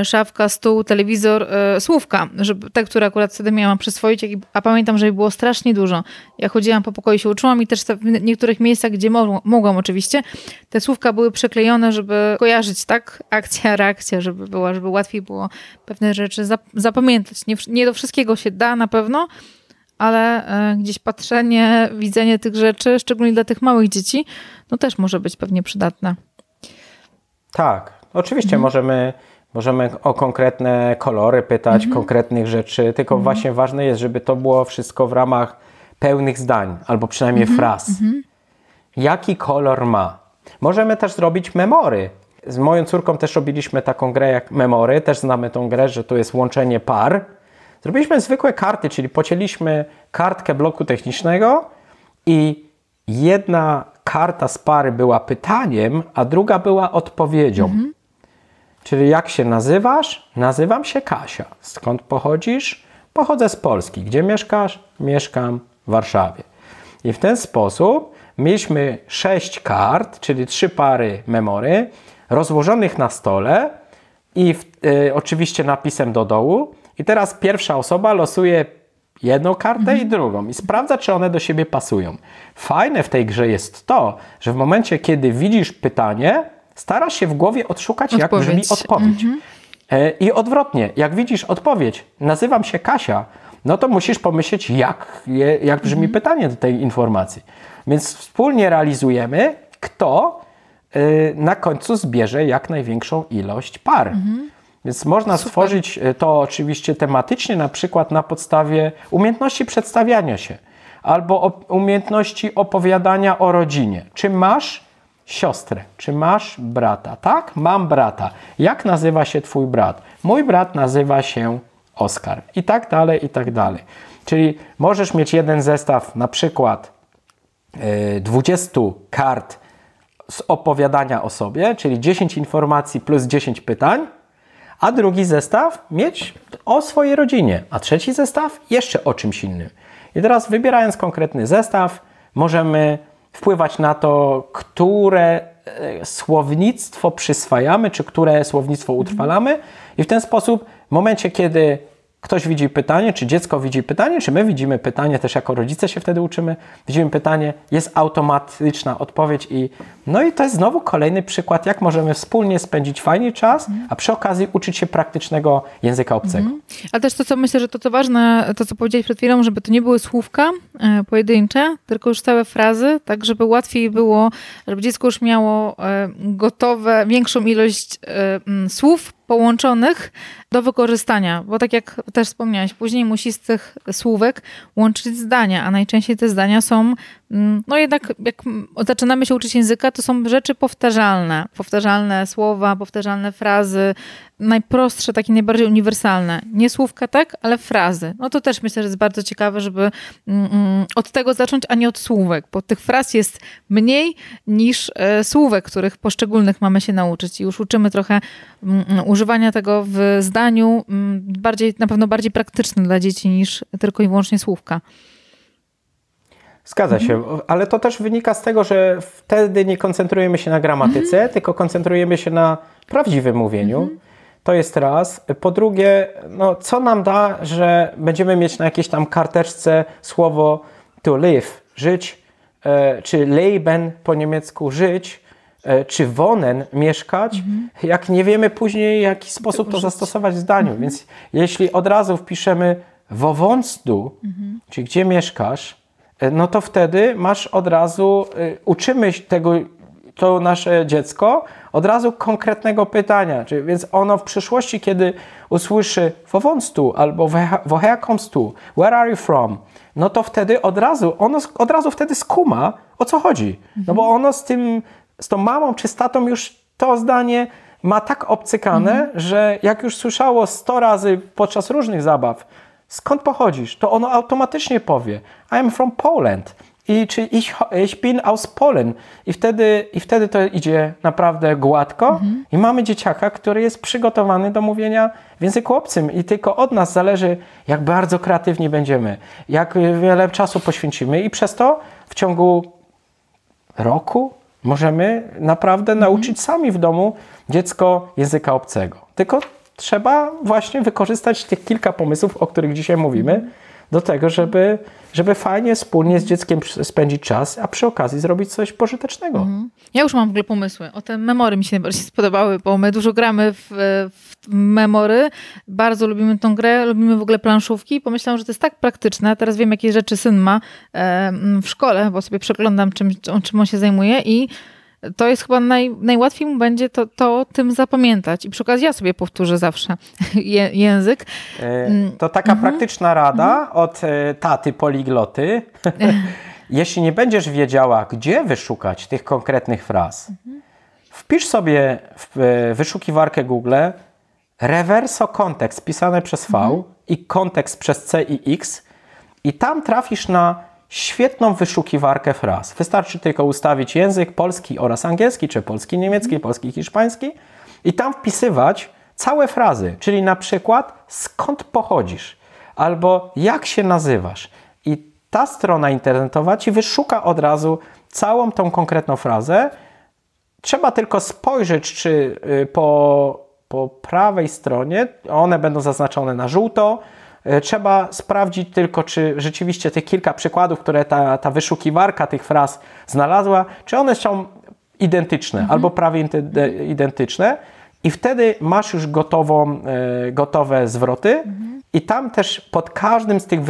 szafka, stół, telewizor, e, słówka, żeby te, które akurat wtedy miałam przyswoić, a pamiętam, że ich było strasznie dużo. Ja chodziłam po pokoju, się uczyłam i też w niektórych miejscach, gdzie mogłam, mogłam oczywiście, te słówka były przeklejone, żeby kojarzyć, tak? Akcja, reakcja, żeby była, żeby łatwiej było pewne rzeczy zapamiętać. Nie, nie do wszystkiego się da na pewno, ale e, gdzieś patrzenie, widzenie tych rzeczy, szczególnie dla tych małych dzieci, no też może być pewnie przydatne. Tak, oczywiście mhm. możemy Możemy o konkretne kolory pytać, mhm. konkretnych rzeczy, tylko mhm. właśnie ważne jest, żeby to było wszystko w ramach pełnych zdań, albo przynajmniej mhm. fraz. Mhm. Jaki kolor ma? Możemy też zrobić memory. Z moją córką też robiliśmy taką grę jak memory, też znamy tą grę, że to jest łączenie par. Zrobiliśmy zwykłe karty, czyli pocięliśmy kartkę bloku technicznego i jedna karta z pary była pytaniem, a druga była odpowiedzią. Mhm. Czyli jak się nazywasz? Nazywam się Kasia. Skąd pochodzisz? Pochodzę z Polski. Gdzie mieszkasz? Mieszkam w Warszawie. I w ten sposób mieliśmy sześć kart, czyli trzy pary memory, rozłożonych na stole i w, y, oczywiście napisem do dołu. I teraz pierwsza osoba losuje jedną kartę mhm. i drugą i sprawdza, czy one do siebie pasują. Fajne w tej grze jest to, że w momencie, kiedy widzisz pytanie, starasz się w głowie odszukać, odpowiedź. jak brzmi odpowiedź. Mhm. E, I odwrotnie, jak widzisz odpowiedź, nazywam się Kasia, no to musisz pomyśleć, jak, jak brzmi mhm. pytanie do tej informacji. Więc wspólnie realizujemy, kto y, na końcu zbierze jak największą ilość par. Mhm. Więc można Super. stworzyć e, to oczywiście tematycznie, na przykład na podstawie umiejętności przedstawiania się albo umiejętności opowiadania o rodzinie. Czy masz siostrę? Czy masz brata? Tak, mam brata. Jak nazywa się twój brat? Mój brat nazywa się Oskar. I tak dalej, i tak dalej. Czyli możesz mieć jeden zestaw, na przykład yy, 20 kart z opowiadania o sobie, czyli 10 informacji plus 10 pytań, a drugi zestaw mieć o swojej rodzinie, a trzeci zestaw jeszcze o czymś innym. I teraz wybierając konkretny zestaw, możemy wpływać na to, które e, słownictwo przyswajamy, czy które słownictwo utrwalamy, i w ten sposób, w momencie, kiedy ktoś widzi pytanie, czy dziecko widzi pytanie, czy my widzimy pytanie, też jako rodzice się wtedy uczymy, widzimy pytanie, jest automatyczna odpowiedź i no i to jest znowu kolejny przykład, jak możemy wspólnie spędzić fajnie czas, a przy okazji uczyć się praktycznego języka obcego. Mhm. Ale też to, co myślę, że to co ważne, to co powiedziałeś przed chwilą, żeby to nie były słówka e, pojedyncze, tylko już całe frazy, tak żeby łatwiej było, żeby dziecko już miało e, gotowe, większą ilość e, słów połączonych do wykorzystania, bo tak jak też wspomniałaś, później musi z tych słówek łączyć zdania, a najczęściej te zdania są, no jednak jak zaczynamy się uczyć języka, to są rzeczy powtarzalne, powtarzalne słowa, powtarzalne frazy, najprostsze, takie najbardziej uniwersalne. Nie słówka, tak, ale frazy. No to też myślę, że jest bardzo ciekawe, żeby mm, mm, od tego zacząć, a nie od słówek, bo tych fraz jest mniej niż e, słówek, których poszczególnych mamy się nauczyć. I już uczymy trochę mm, używania tego w zdaniu, bardziej, na pewno bardziej praktycznym dla dzieci niż tylko i wyłącznie słówka. Zgadza się, mhm. ale to też wynika z tego, że wtedy nie koncentrujemy się na gramatyce, mhm. tylko koncentrujemy się na prawdziwym mówieniu. Mhm. To jest raz. Po drugie, no, co nam da, że będziemy mieć na jakiejś tam karteczce słowo to live, żyć, e, czy leben po niemiecku żyć, e, czy wonen mieszkać, mhm. jak nie wiemy później, w jaki sposób to zastosować w zdaniu. Mhm. Więc jeśli od razu wpiszemy wo wonstu, mhm. czyli gdzie mieszkasz, no to wtedy masz od razu, uczymy tego to nasze dziecko od razu konkretnego pytania. Czyli, więc ono w przyszłości, kiedy usłyszy wowąc tu albo woher kommst tu, where are you from, no to wtedy od razu, ono od razu wtedy skuma, o co chodzi. No bo ono z tym, z tą mamą czy z tatą już to zdanie ma tak obcykane, mhm. że jak już słyszało 100 razy podczas różnych zabaw, skąd pochodzisz, to ono automatycznie powie I am from Poland i czy ich, ich bin aus Polen. I wtedy, I wtedy to idzie naprawdę gładko mhm. i mamy dzieciaka, który jest przygotowany do mówienia w języku obcym i tylko od nas zależy, jak bardzo kreatywni będziemy, jak wiele czasu poświęcimy i przez to w ciągu roku możemy naprawdę mhm. nauczyć sami w domu dziecko języka obcego. Tylko trzeba właśnie wykorzystać tych kilka pomysłów, o których dzisiaj mówimy, do tego, żeby, żeby fajnie wspólnie z dzieckiem spędzić czas, a przy okazji zrobić coś pożytecznego. Mhm. Ja już mam w ogóle pomysły. O te memory mi się najbardziej (laughs) spodobały, bo my dużo gramy w, w memory, bardzo lubimy tą grę, lubimy w ogóle planszówki. Pomyślałam, że to jest tak praktyczne. Teraz wiem, jakie rzeczy syn ma e, w szkole, bo sobie przeglądam, czym, czym on się zajmuje i to jest chyba naj, najłatwiej mu będzie to, to tym zapamiętać. I przy okazji ja sobie powtórzę zawsze (laughs) je, język. E, mm. To taka mhm. praktyczna rada mhm. od e, taty poligloty. (laughs) Jeśli nie będziesz wiedziała, gdzie wyszukać tych konkretnych fraz, mhm. wpisz sobie w e, wyszukiwarkę Google reverso kontekst pisane przez V mhm. i kontekst przez C i X i tam trafisz na świetną wyszukiwarkę fraz. Wystarczy tylko ustawić język polski oraz angielski, czy polski niemiecki, polski hiszpański i tam wpisywać całe frazy, czyli na przykład skąd pochodzisz albo jak się nazywasz. I ta strona internetowa ci wyszuka od razu całą tą konkretną frazę. Trzeba tylko spojrzeć, czy y, po, po prawej stronie one będą zaznaczone na żółto, trzeba sprawdzić tylko, czy rzeczywiście tych kilka przykładów, które ta, ta wyszukiwarka tych fraz znalazła, czy one są identyczne mhm. albo prawie identyczne. I wtedy masz już gotową, e, gotowe zwroty, mhm. i tam też pod każdym z tych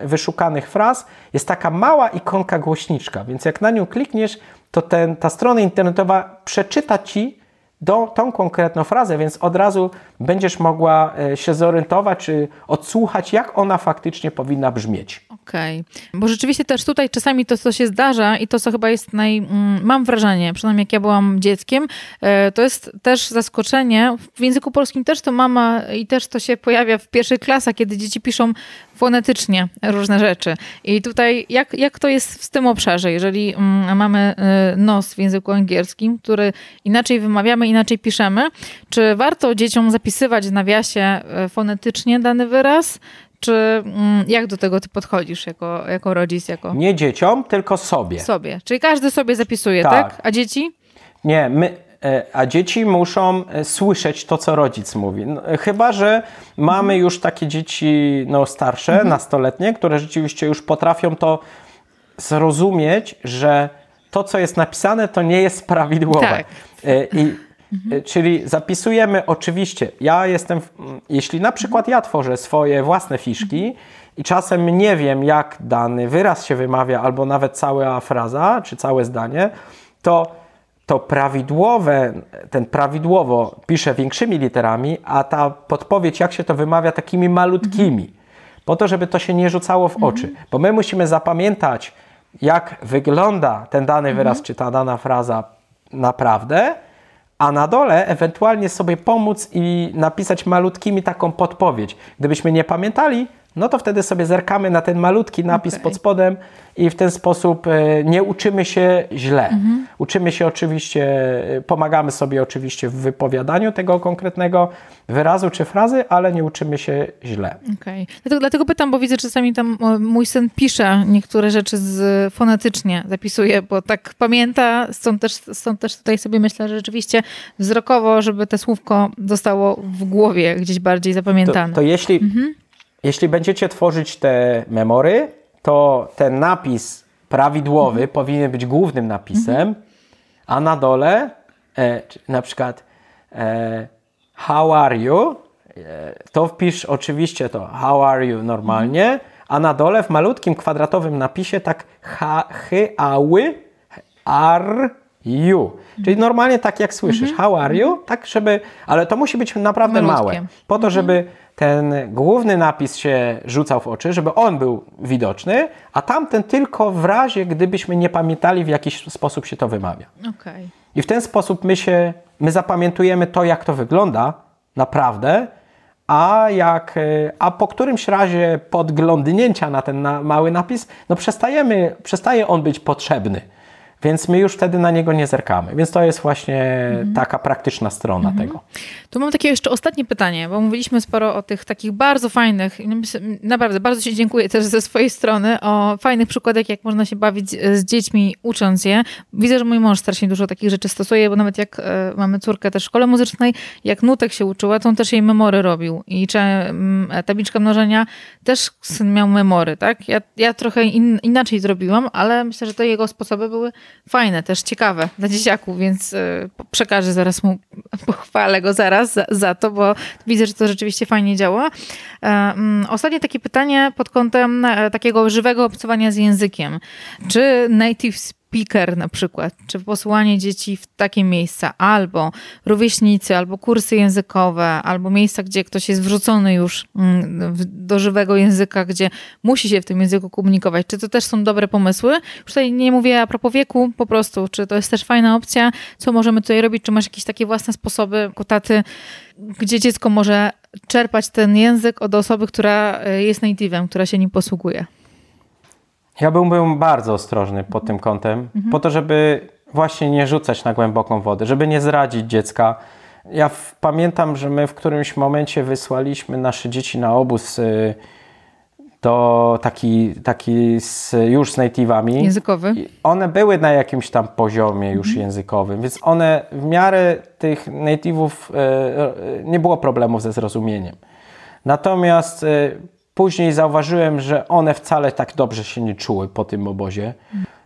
wyszukanych fraz jest taka mała ikonka głośniczka, więc jak na nią klikniesz, to ten, ta strona internetowa przeczyta ci do, tą konkretną frazę, więc od razu będziesz mogła e, się zorientować, czy odsłuchać, jak ona faktycznie powinna brzmieć. Okej, okay. bo rzeczywiście też tutaj czasami to, co się zdarza i to, co chyba jest naj... Mm, mam wrażenie, przynajmniej jak ja byłam dzieckiem, e, to jest też zaskoczenie. W języku polskim też to mama i też to się pojawia w pierwszych klasach, kiedy dzieci piszą fonetycznie różne rzeczy. I tutaj jak, jak to jest w tym obszarze, jeżeli mm, mamy y, nos w języku angielskim, który inaczej wymawiamy, inaczej piszemy, czy warto dzieciom zapisywać w nawiasie y, fonetycznie dany wyraz, czy mm, jak do tego ty podchodzisz jako, jako rodzic? Jako... Nie dzieciom, tylko sobie. Sobie. Czyli każdy sobie zapisuje, tak? tak? A dzieci? Nie, my, e, a dzieci muszą e, słyszeć to, co rodzic mówi. No, chyba, że mamy mhm. już takie dzieci no, starsze, mhm. nastoletnie, które rzeczywiście już potrafią to zrozumieć, że to, co jest napisane, to nie jest prawidłowe. Tak. I, mhm. Czyli zapisujemy oczywiście, ja jestem, jeśli na przykład ja tworzę swoje własne fiszki, i czasem nie wiem, jak dany wyraz się wymawia, albo nawet cała fraza, czy całe zdanie, to to prawidłowe, ten prawidłowo pisze większymi literami, a ta podpowiedź, jak się to wymawia, takimi malutkimi, po to, żeby to się nie rzucało w oczy. Bo my musimy zapamiętać, jak wygląda ten dany wyraz, czy ta dana fraza naprawdę, a na dole ewentualnie sobie pomóc i napisać malutkimi taką podpowiedź. Gdybyśmy nie pamiętali, no to wtedy sobie zerkamy na ten malutki napis okay. pod spodem i w ten sposób e, nie uczymy się źle. Mhm. Uczymy się oczywiście, e, pomagamy sobie oczywiście w wypowiadaniu tego konkretnego wyrazu czy frazy, ale nie uczymy się źle. Okay. Dlatego, dlatego pytam, bo widzę, że czasami tam mój syn pisze niektóre rzeczy z, fonetycznie, zapisuje, bo tak pamięta, stąd też, stąd też tutaj sobie myślę, że rzeczywiście wzrokowo, żeby te słówko zostało w głowie gdzieś bardziej zapamiętane. To, to jeśli... Mhm jeśli będziecie tworzyć te memory, to ten napis prawidłowy mhm. powinien być głównym napisem, mhm. a na dole e, na przykład e, how are you, e, to wpisz oczywiście to how are you normalnie, mhm. a na dole w malutkim kwadratowym napisie tak ha, hy, ały, are you. Czyli mhm. normalnie tak jak słyszysz, mhm. how are you, tak żeby, ale to musi być naprawdę Malutkie. małe, po to żeby ten główny napis się rzucał w oczy, żeby on był widoczny, a tamten tylko w razie, gdybyśmy nie pamiętali, w jaki sposób się to wymawia. Okay. I w ten sposób my się, my zapamiętujemy to, jak to wygląda naprawdę, a, jak, a po którymś razie podglądnięcia na ten na mały napis, no przestajemy, przestaje on być potrzebny. Więc my już wtedy na niego nie zerkamy. Więc to jest właśnie mhm. taka praktyczna strona mhm. tego. Tu mam takie jeszcze ostatnie pytanie, bo mówiliśmy sporo o tych takich bardzo fajnych, naprawdę bardzo Ci dziękuję też ze swojej strony, o fajnych przykładach, jak można się bawić z dziećmi, ucząc je. Widzę, że mój mąż strasznie dużo takich rzeczy stosuje, bo nawet jak e, mamy córkę też w szkole muzycznej, jak nutek się uczyła, to on też jej memory robił. I czy mm, tabliczka mnożenia też syn miał memory, tak? Ja, ja trochę in, inaczej zrobiłam, ale myślę, że te jego sposoby były fajne, też ciekawe dla dzieciaków, więc e, przekażę zaraz mu, (laughs) pochwalę go zaraz za, za to, bo widzę, że to rzeczywiście fajnie działa. E, mm, ostatnie takie pytanie pod kątem e, takiego żywego obcowania z językiem. Czy native speaker na przykład, czy posłanie dzieci w takie miejsca, albo rówieśnicy, albo kursy językowe, albo miejsca, gdzie ktoś jest wrzucony już mm, do żywego języka, gdzie musi się w tym języku komunikować. Czy to też są dobre pomysły? Już tutaj nie mówię a propos wieku, po prostu, czy to jest też fajna opcja? Co możemy tutaj robić? Czy masz jakieś takie własne sposoby, kutaty, gdzie dziecko może czerpać ten język od osoby, która e, jest native'em, która się nim posługuje? Ja byłbym bardzo ostrożny pod tym kątem, mhm. po to, żeby właśnie nie rzucać na głęboką wodę, żeby nie zradzić dziecka. Ja w, pamiętam, że my w którymś momencie wysłaliśmy nasze dzieci na obóz y, do taki, taki z, już z native'ami. Językowy. one były na jakimś tam poziomie już mhm. językowym, więc one w miarę tych native'ów y, y, nie było problemów ze zrozumieniem. Natomiast y, Później zauważyłem, że one wcale tak dobrze się nie czuły po tym obozie,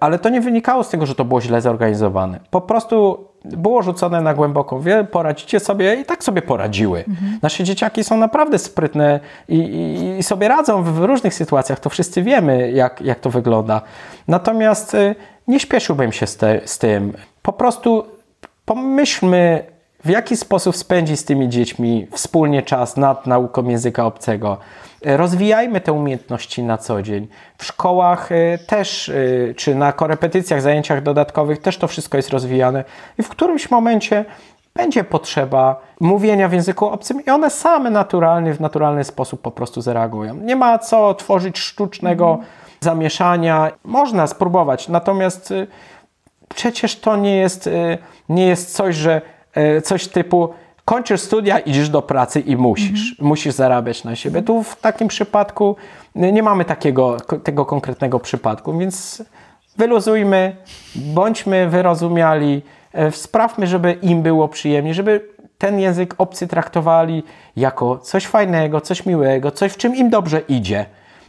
ale to nie wynikało z tego, że to było źle zorganizowane. Po prostu było rzucone na głęboką wie, poradzicie sobie i tak sobie poradziły. Mhm. Nasze dzieciaki są naprawdę sprytne i, i, i, sobie radzą w różnych sytuacjach, to wszyscy wiemy, jak, jak to wygląda. Natomiast y, nie śpieszyłbym się z, te, z tym. Po prostu pomyślmy, w jaki sposób spędzić z tymi dziećmi wspólnie czas nad nauką języka obcego. Rozwijajmy te umiejętności na co dzień. W szkołach y, też, y, czy na korepetycjach, zajęciach dodatkowych też to wszystko jest rozwijane i w którymś momencie będzie potrzeba mówienia w języku obcym i one same naturalnie, w naturalny sposób po prostu zareagują. Nie ma co tworzyć sztucznego mm. zamieszania. Można spróbować, natomiast przecież to nie jest, nie jest coś, że coś typu kończysz studia, idziesz do pracy i musisz. Mhm. Musisz zarabiać na siebie. Tu w takim przypadku nie mamy takiego, tego konkretnego przypadku, więc wyluzujmy, bądźmy wyrozumiali, e, sprawmy, żeby im było przyjemnie, żeby ten język obcy traktowali jako coś fajnego, coś miłego, coś w czym im dobrze idzie.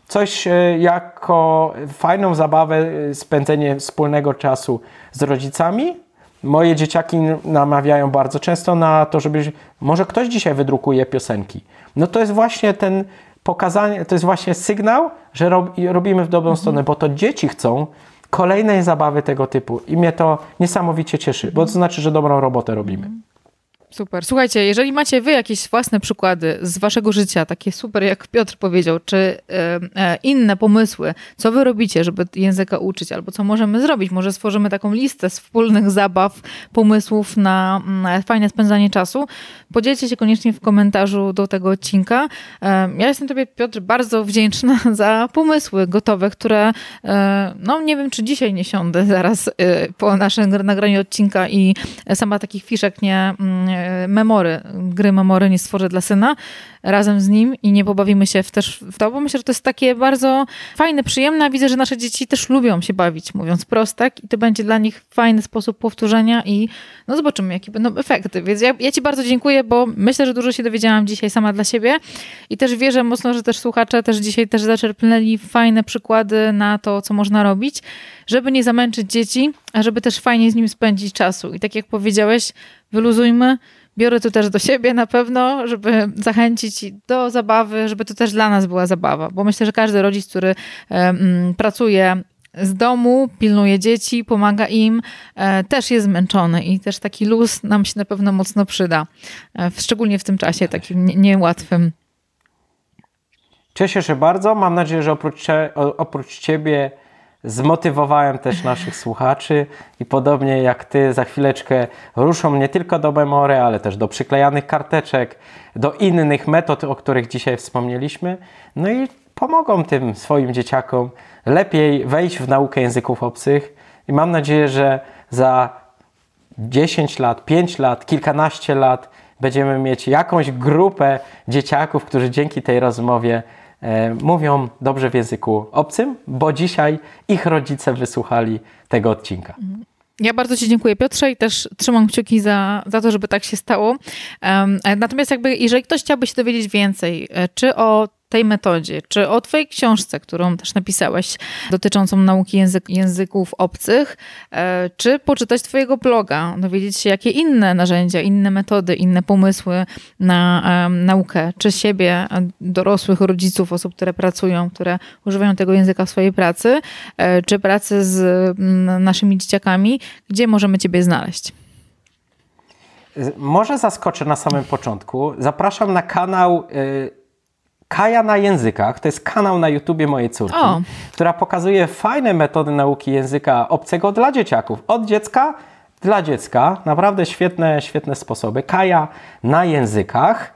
Coś e, jako fajną zabawę, e, spędzenie wspólnego czasu z rodzicami. Moje dzieciaki namawiają bardzo często na to, żeby może ktoś dzisiaj wydrukuje piosenki. No to jest właśnie ten pokazanie, to jest właśnie sygnał, że robimy w dobrą mhm. stronę, bo to dzieci chcą kolejnej zabawy tego typu i mnie to niesamowicie cieszy, bo to znaczy, że dobrą robotę robimy. Super. Słuchajcie, jeżeli macie wy jakieś własne przykłady z waszego życia, takie super, jak Piotr powiedział, czy e, inne pomysły, co wy robicie, żeby języka uczyć, albo co możemy zrobić, może stworzymy taką listę z wspólnych zabaw, pomysłów na, na fajne spędzanie czasu, podzielcie się koniecznie w komentarzu do tego odcinka. Ja jestem tobie, Piotr, bardzo wdzięczna (laughs) za pomysły gotowe, które, e, no nie wiem, czy dzisiaj nie siądę zaraz e, po naszym nagraniu odcinka i sama takich fiszek nie mm, memory, gry memory nie stworzę dla syna razem z nim i nie pobawimy się w też w to, bo myślę, że to jest takie bardzo fajne, przyjemne, widzę, że nasze dzieci też lubią się bawić, mówiąc prostak i to będzie dla nich fajny sposób powtórzenia i no zobaczymy, jakie będą efekty. Więc ja, ja ci bardzo dziękuję, bo myślę, że dużo się dowiedziałam dzisiaj sama dla siebie i też wierzę mocno, że też słuchacze też dzisiaj też zaczerpnęli fajne przykłady na to, co można robić, żeby nie zamęczyć dzieci, a żeby też fajnie z nim spędzić czasu. I tak jak powiedziałeś, wyluzujmy, biorę to też do siebie na pewno, żeby zachęcić do zabawy, żeby to też dla nas była zabawa, bo myślę, że każdy rodzic, który um, pracuje z domu, pilnuje dzieci, pomaga im, e, też jest zmęczony i też taki luz nam się na pewno mocno przyda, e, szczególnie w tym czasie takim niełatwym. Cieszę się bardzo. Mam nadzieję, że oprócz, oprócz Ciebie Zmotywowałem też naszych słuchaczy i podobnie jak Ty, za chwileczkę ruszą nie tylko do memory, ale też do przyklejanych karteczek, do innych metod, o których dzisiaj wspomnieliśmy. No i pomogą tym swoim dzieciakom lepiej wejść w naukę języków obcych. I mam nadzieję, że za 10 lat, 5 lat, kilkanaście lat będziemy mieć jakąś grupę dzieciaków, którzy dzięki tej rozmowie mówią dobrze w języku obcym, bo dzisiaj ich rodzice wysłuchali tego odcinka. Ja bardzo Ci dziękuję, Piotrze, i też trzymam kciuki za, za to, żeby tak się stało. Um, natomiast, jakby, jeżeli ktoś chciałby się dowiedzieć więcej, e, czy o tej metodzie, czy o Twojej książce, którą też napisałeś, dotyczącą nauki język, języków obcych, e, czy poczytać Twojego bloga, dowiedzieć się, jakie inne narzędzia, inne metody, inne pomysły na um, naukę, czy siebie, dorosłych rodziców, osób, które pracują, które używają tego języka w swojej pracy, e, czy pracy z naszymi dzieciakami, gdzie możemy Ciebie znaleźć? Może zaskoczę na samym początku. Zapraszam na kanał. Y Kaja na językach. To jest kanał na YouTubie mojej córki, o. która pokazuje fajne metody nauki języka obcego dla dzieciaków. Od dziecka dla dziecka. Naprawdę świetne, świetne sposoby. Kaja na językach.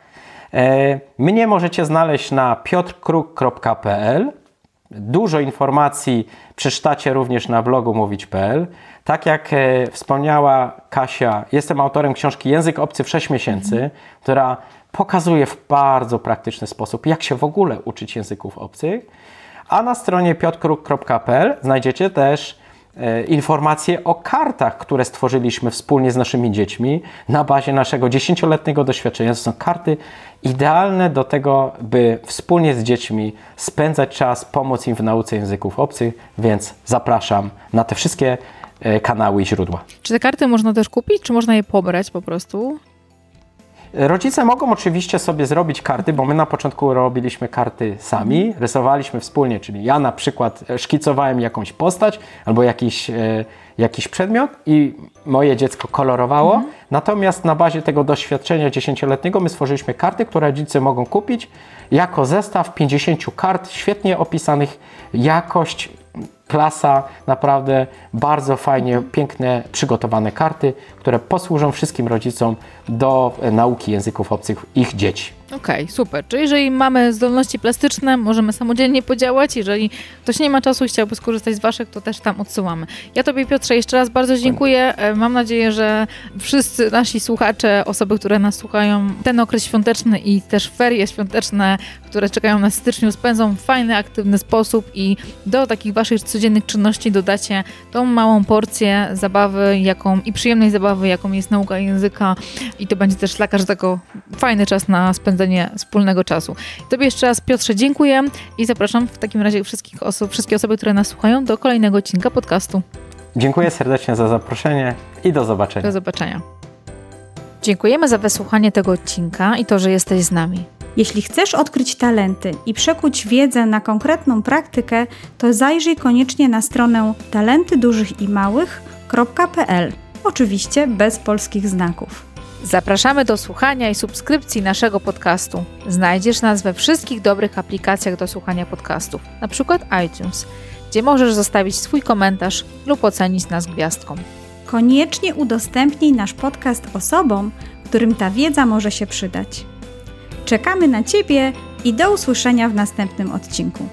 E, mnie możecie znaleźć na piotrkruk.pl. Dużo informacji przeczytacie również na blogu mówić.pl. Tak jak e, wspomniała Kasia, jestem autorem książki Język obcy w 6 miesięcy, która pokazuje w bardzo praktyczny sposób, jak się w ogóle uczyć języków obcych. A na stronie piotrkruk.pl znajdziecie też e, informacje o kartach, które stworzyliśmy wspólnie z naszymi dziećmi na bazie naszego dziesięcioletniego doświadczenia. To są karty idealne do tego, by wspólnie z dziećmi spędzać czas, pomóc im w nauce języków obcych, więc zapraszam na te wszystkie e, kanały i źródła. Czy te karty można też kupić, czy można je pobrać po prostu? Rodzice mogą oczywiście sobie zrobić karty, bo my na początku robiliśmy karty sami, rysowaliśmy wspólnie, czyli ja na przykład szkicowałem jakąś postać albo jakiś, e, jakiś przedmiot i moje dziecko kolorowało. Mhm. Natomiast na bazie tego doświadczenia dziesięcioletniego my stworzyliśmy karty, które rodzice mogą kupić jako zestaw 50 kart świetnie opisanych, jakość klasa, naprawdę bardzo fajnie, piękne, przygotowane karty, które posłużą wszystkim rodzicom do nauki języków obcych ich dzieci. Okej, okay, super. Czyli jeżeli mamy zdolności plastyczne, możemy samodzielnie podziałać. Jeżeli ktoś nie ma czasu i chciałby skorzystać z Waszych, to też tam odsyłamy. Ja Tobie, Piotrze, jeszcze raz bardzo dziękuję. E, mam nadzieję, że wszyscy nasi słuchacze, osoby, które nas słuchają, ten okres świąteczny i też ferie świąteczne, które czekają na styczniu, spędzą w fajny, aktywny sposób i do takich Waszych codziennych czynności dodacie tą małą porcję zabawy jaką, i przyjemnej zabawy, jaką jest nauka języka i to będzie też dla każdego fajny czas na spędzenie wspólnego czasu. Tobie jeszcze raz Piotrze dziękuję i zapraszam w takim razie wszystkich osób, wszystkie osoby, które nas słuchają do kolejnego odcinka podcastu. Dziękuję serdecznie za zaproszenie i do zobaczenia. Do zobaczenia. Dziękujemy za wysłuchanie tego odcinka i to, że jesteś z nami. Jeśli chcesz odkryć talenty i przekuć wiedzę na konkretną praktykę, to zajrzyj koniecznie na stronę talentydużychimałych.pl. Oczywiście bez polskich znaków. Zapraszamy do słuchania i subskrypcji naszego podcastu. Znajdziesz nas we wszystkich dobrych aplikacjach do słuchania podcastów, np. iTunes, gdzie możesz zostawić swój komentarz lub ocenić nas gwiazdką. Koniecznie udostępnij nasz podcast osobom, którym ta wiedza może się przydać. Czekamy na Ciebie i do usłyszenia w następnym odcinku.